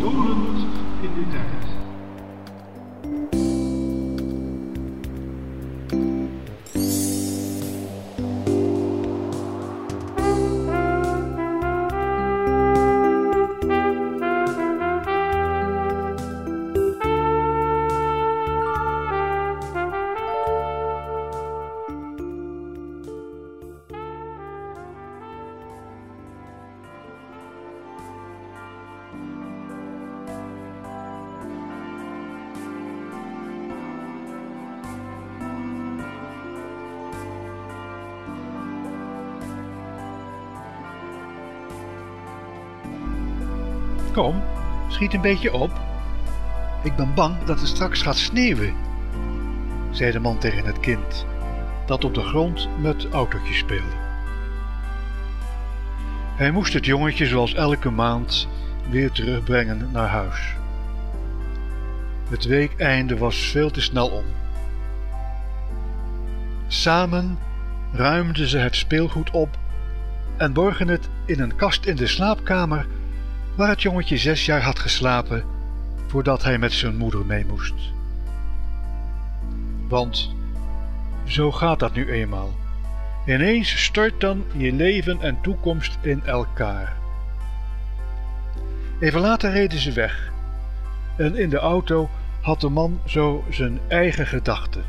Dolend in de tijd. Kom, schiet een beetje op. Ik ben bang dat het straks gaat sneeuwen, zei de man tegen het kind, dat op de grond met autootjes speelde. Hij moest het jongetje zoals elke maand weer terugbrengen naar huis. Het weekeinde was veel te snel om. Samen ruimden ze het speelgoed op en borgen het in een kast in de slaapkamer waar het jongetje zes jaar had geslapen voordat hij met zijn moeder mee moest. Want zo gaat dat nu eenmaal. Ineens stort dan je leven en toekomst in elkaar. Even later reden ze weg en in de auto had de man zo zijn eigen gedachten.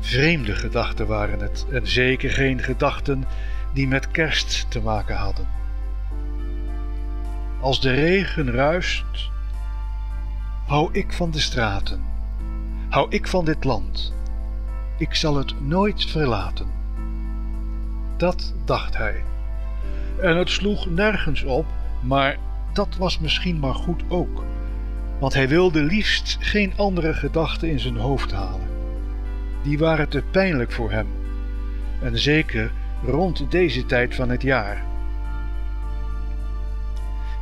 Vreemde gedachten waren het en zeker geen gedachten die met kerst te maken hadden. Als de regen ruist, hou ik van de straten, hou ik van dit land. Ik zal het nooit verlaten. Dat dacht hij. En het sloeg nergens op, maar dat was misschien maar goed ook, want hij wilde liefst geen andere gedachten in zijn hoofd halen. Die waren te pijnlijk voor hem, en zeker rond deze tijd van het jaar.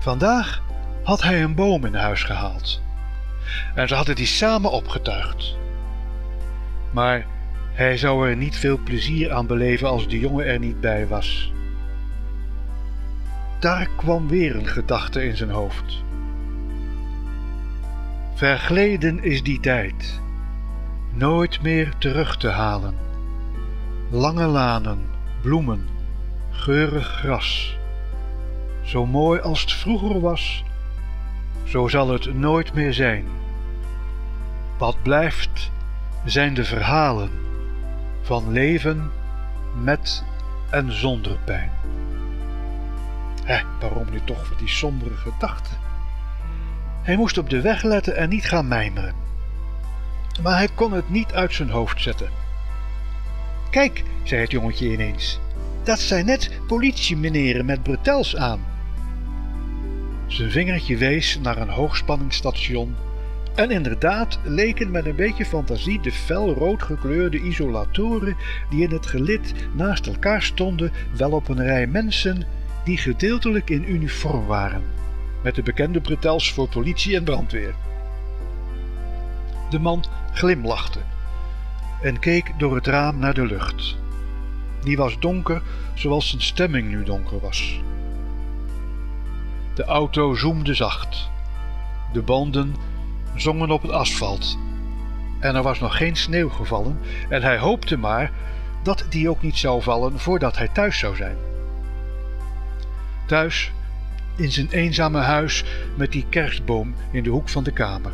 Vandaag had hij een boom in huis gehaald en ze hadden die samen opgetuigd. Maar hij zou er niet veel plezier aan beleven als de jongen er niet bij was. Daar kwam weer een gedachte in zijn hoofd. Vergleden is die tijd, nooit meer terug te halen. Lange lanen, bloemen, geurig gras zo mooi als het vroeger was, zo zal het nooit meer zijn. Wat blijft zijn de verhalen van leven met en zonder pijn. Hé, waarom nu toch voor die sombere gedachten? Hij moest op de weg letten en niet gaan mijmeren. Maar hij kon het niet uit zijn hoofd zetten. Kijk, zei het jongetje ineens, dat zijn net politiemeneren met bretels aan. Zijn vingertje wees naar een hoogspanningsstation en inderdaad leken met een beetje fantasie de fel rood gekleurde isolatoren die in het gelid naast elkaar stonden wel op een rij mensen die gedeeltelijk in uniform waren, met de bekende bretels voor politie en brandweer. De man glimlachte en keek door het raam naar de lucht. Die was donker zoals zijn stemming nu donker was. De auto zoemde zacht. De banden zongen op het asfalt. En er was nog geen sneeuw gevallen en hij hoopte maar dat die ook niet zou vallen voordat hij thuis zou zijn. Thuis, in zijn eenzame huis met die kerstboom in de hoek van de kamer.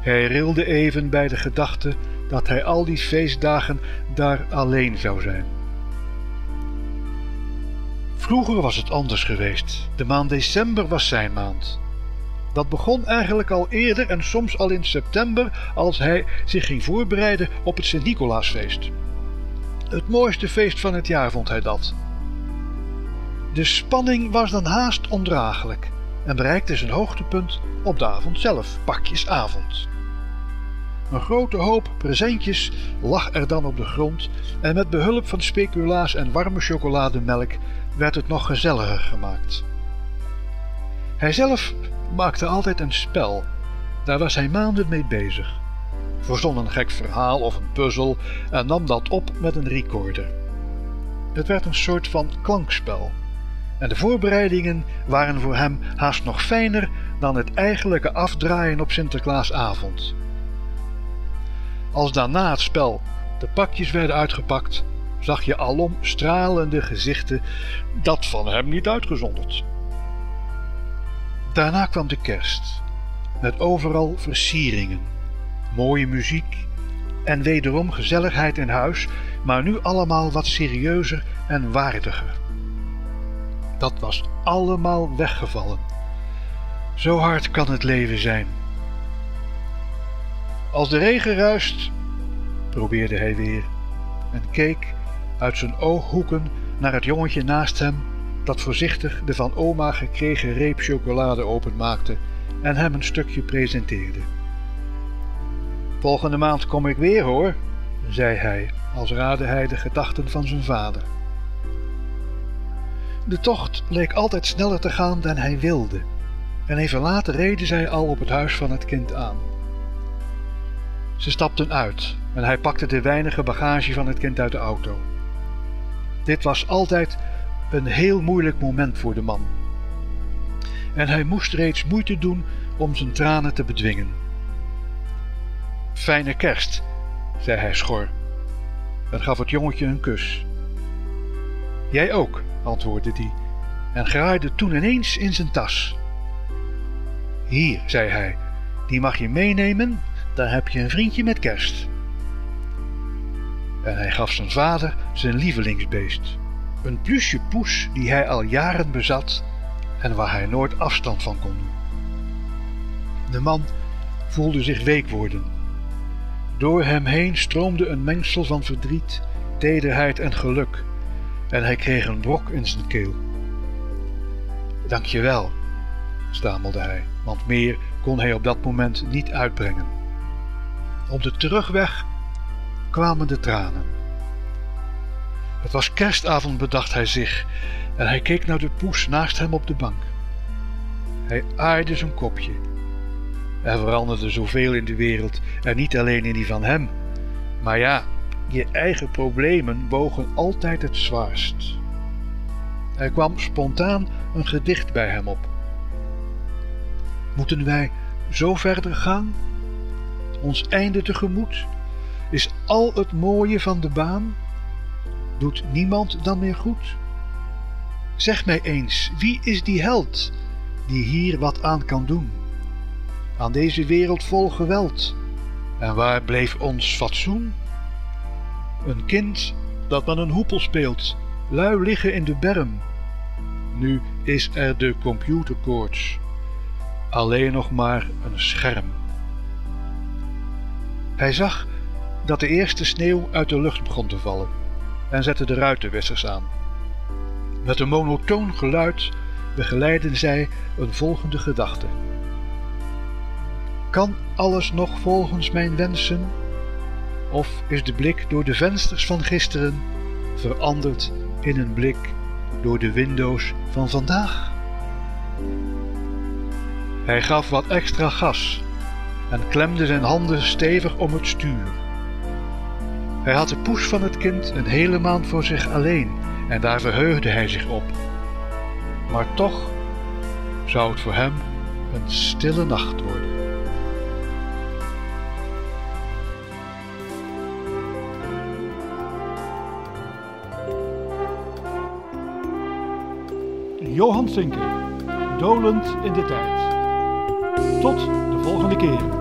Hij rilde even bij de gedachte dat hij al die feestdagen daar alleen zou zijn. Vroeger was het anders geweest. De maand december was zijn maand. Dat begon eigenlijk al eerder en soms al in september als hij zich ging voorbereiden op het Sint-Nicolaasfeest. Het mooiste feest van het jaar vond hij dat. De spanning was dan haast ondraaglijk en bereikte zijn hoogtepunt op de avond zelf, pakjesavond. Een grote hoop presentjes lag er dan op de grond en met behulp van speculaas en warme chocolademelk werd het nog gezelliger gemaakt. Hij zelf maakte altijd een spel, daar was hij maanden mee bezig. Verzon een gek verhaal of een puzzel en nam dat op met een recorder. Het werd een soort van klankspel, En de voorbereidingen waren voor hem haast nog fijner dan het eigenlijke afdraaien op Sinterklaasavond. Als daarna het spel de pakjes werden uitgepakt, zag je alom stralende gezichten, dat van hem niet uitgezonderd. Daarna kwam de kerst, met overal versieringen, mooie muziek en wederom gezelligheid in huis, maar nu allemaal wat serieuzer en waardiger. Dat was allemaal weggevallen. Zo hard kan het leven zijn. Als de regen ruist, probeerde hij weer en keek uit zijn ooghoeken naar het jongetje naast hem dat voorzichtig de van oma gekregen reep chocolade openmaakte en hem een stukje presenteerde. Volgende maand kom ik weer hoor, zei hij, als raadde hij de gedachten van zijn vader. De tocht leek altijd sneller te gaan dan hij wilde, en even later reden zij al op het huis van het kind aan. Ze stapten uit en hij pakte de weinige bagage van het kind uit de auto. Dit was altijd een heel moeilijk moment voor de man. En hij moest reeds moeite doen om zijn tranen te bedwingen. Fijne kerst, zei hij schor en gaf het jongetje een kus. Jij ook, antwoordde die en graaide toen ineens in zijn tas. Hier, zei hij, die mag je meenemen, dan heb je een vriendje met kerst. En hij gaf zijn vader zijn lievelingsbeest, een plusje poes die hij al jaren bezat en waar hij nooit afstand van kon doen. De man voelde zich week worden. Door hem heen stroomde een mengsel van verdriet, tederheid en geluk, en hij kreeg een brok in zijn keel. Dank je wel, stamelde hij, want meer kon hij op dat moment niet uitbrengen. Op de terugweg kwamen de tranen. Het was kerstavond, bedacht hij zich, en hij keek naar de poes naast hem op de bank. Hij aaide zijn kopje. Er veranderde zoveel in de wereld, en niet alleen in die van hem. Maar ja, je eigen problemen wogen altijd het zwaarst. Er kwam spontaan een gedicht bij hem op. Moeten wij zo verder gaan? Ons einde tegemoet? Is al het mooie van de baan? Doet niemand dan meer goed? Zeg mij eens, wie is die held die hier wat aan kan doen? Aan deze wereld vol geweld. En waar bleef ons fatsoen? Een kind dat met een hoepel speelt, lui liggen in de berm. Nu is er de computerkoorts, alleen nog maar een scherm. Hij zag dat de eerste sneeuw uit de lucht begon te vallen en zette de ruitenwissers aan. Met een monotoon geluid begeleidden zij een volgende gedachte. Kan alles nog volgens mijn wensen? Of is de blik door de vensters van gisteren veranderd in een blik door de windows van vandaag? Hij gaf wat extra gas en klemde zijn handen stevig om het stuur. Hij had de poes van het kind een hele maand voor zich alleen en daar verheugde hij zich op. Maar toch zou het voor hem een stille nacht worden. Johan Sinker, dolend in de tijd. Tot de volgende keer.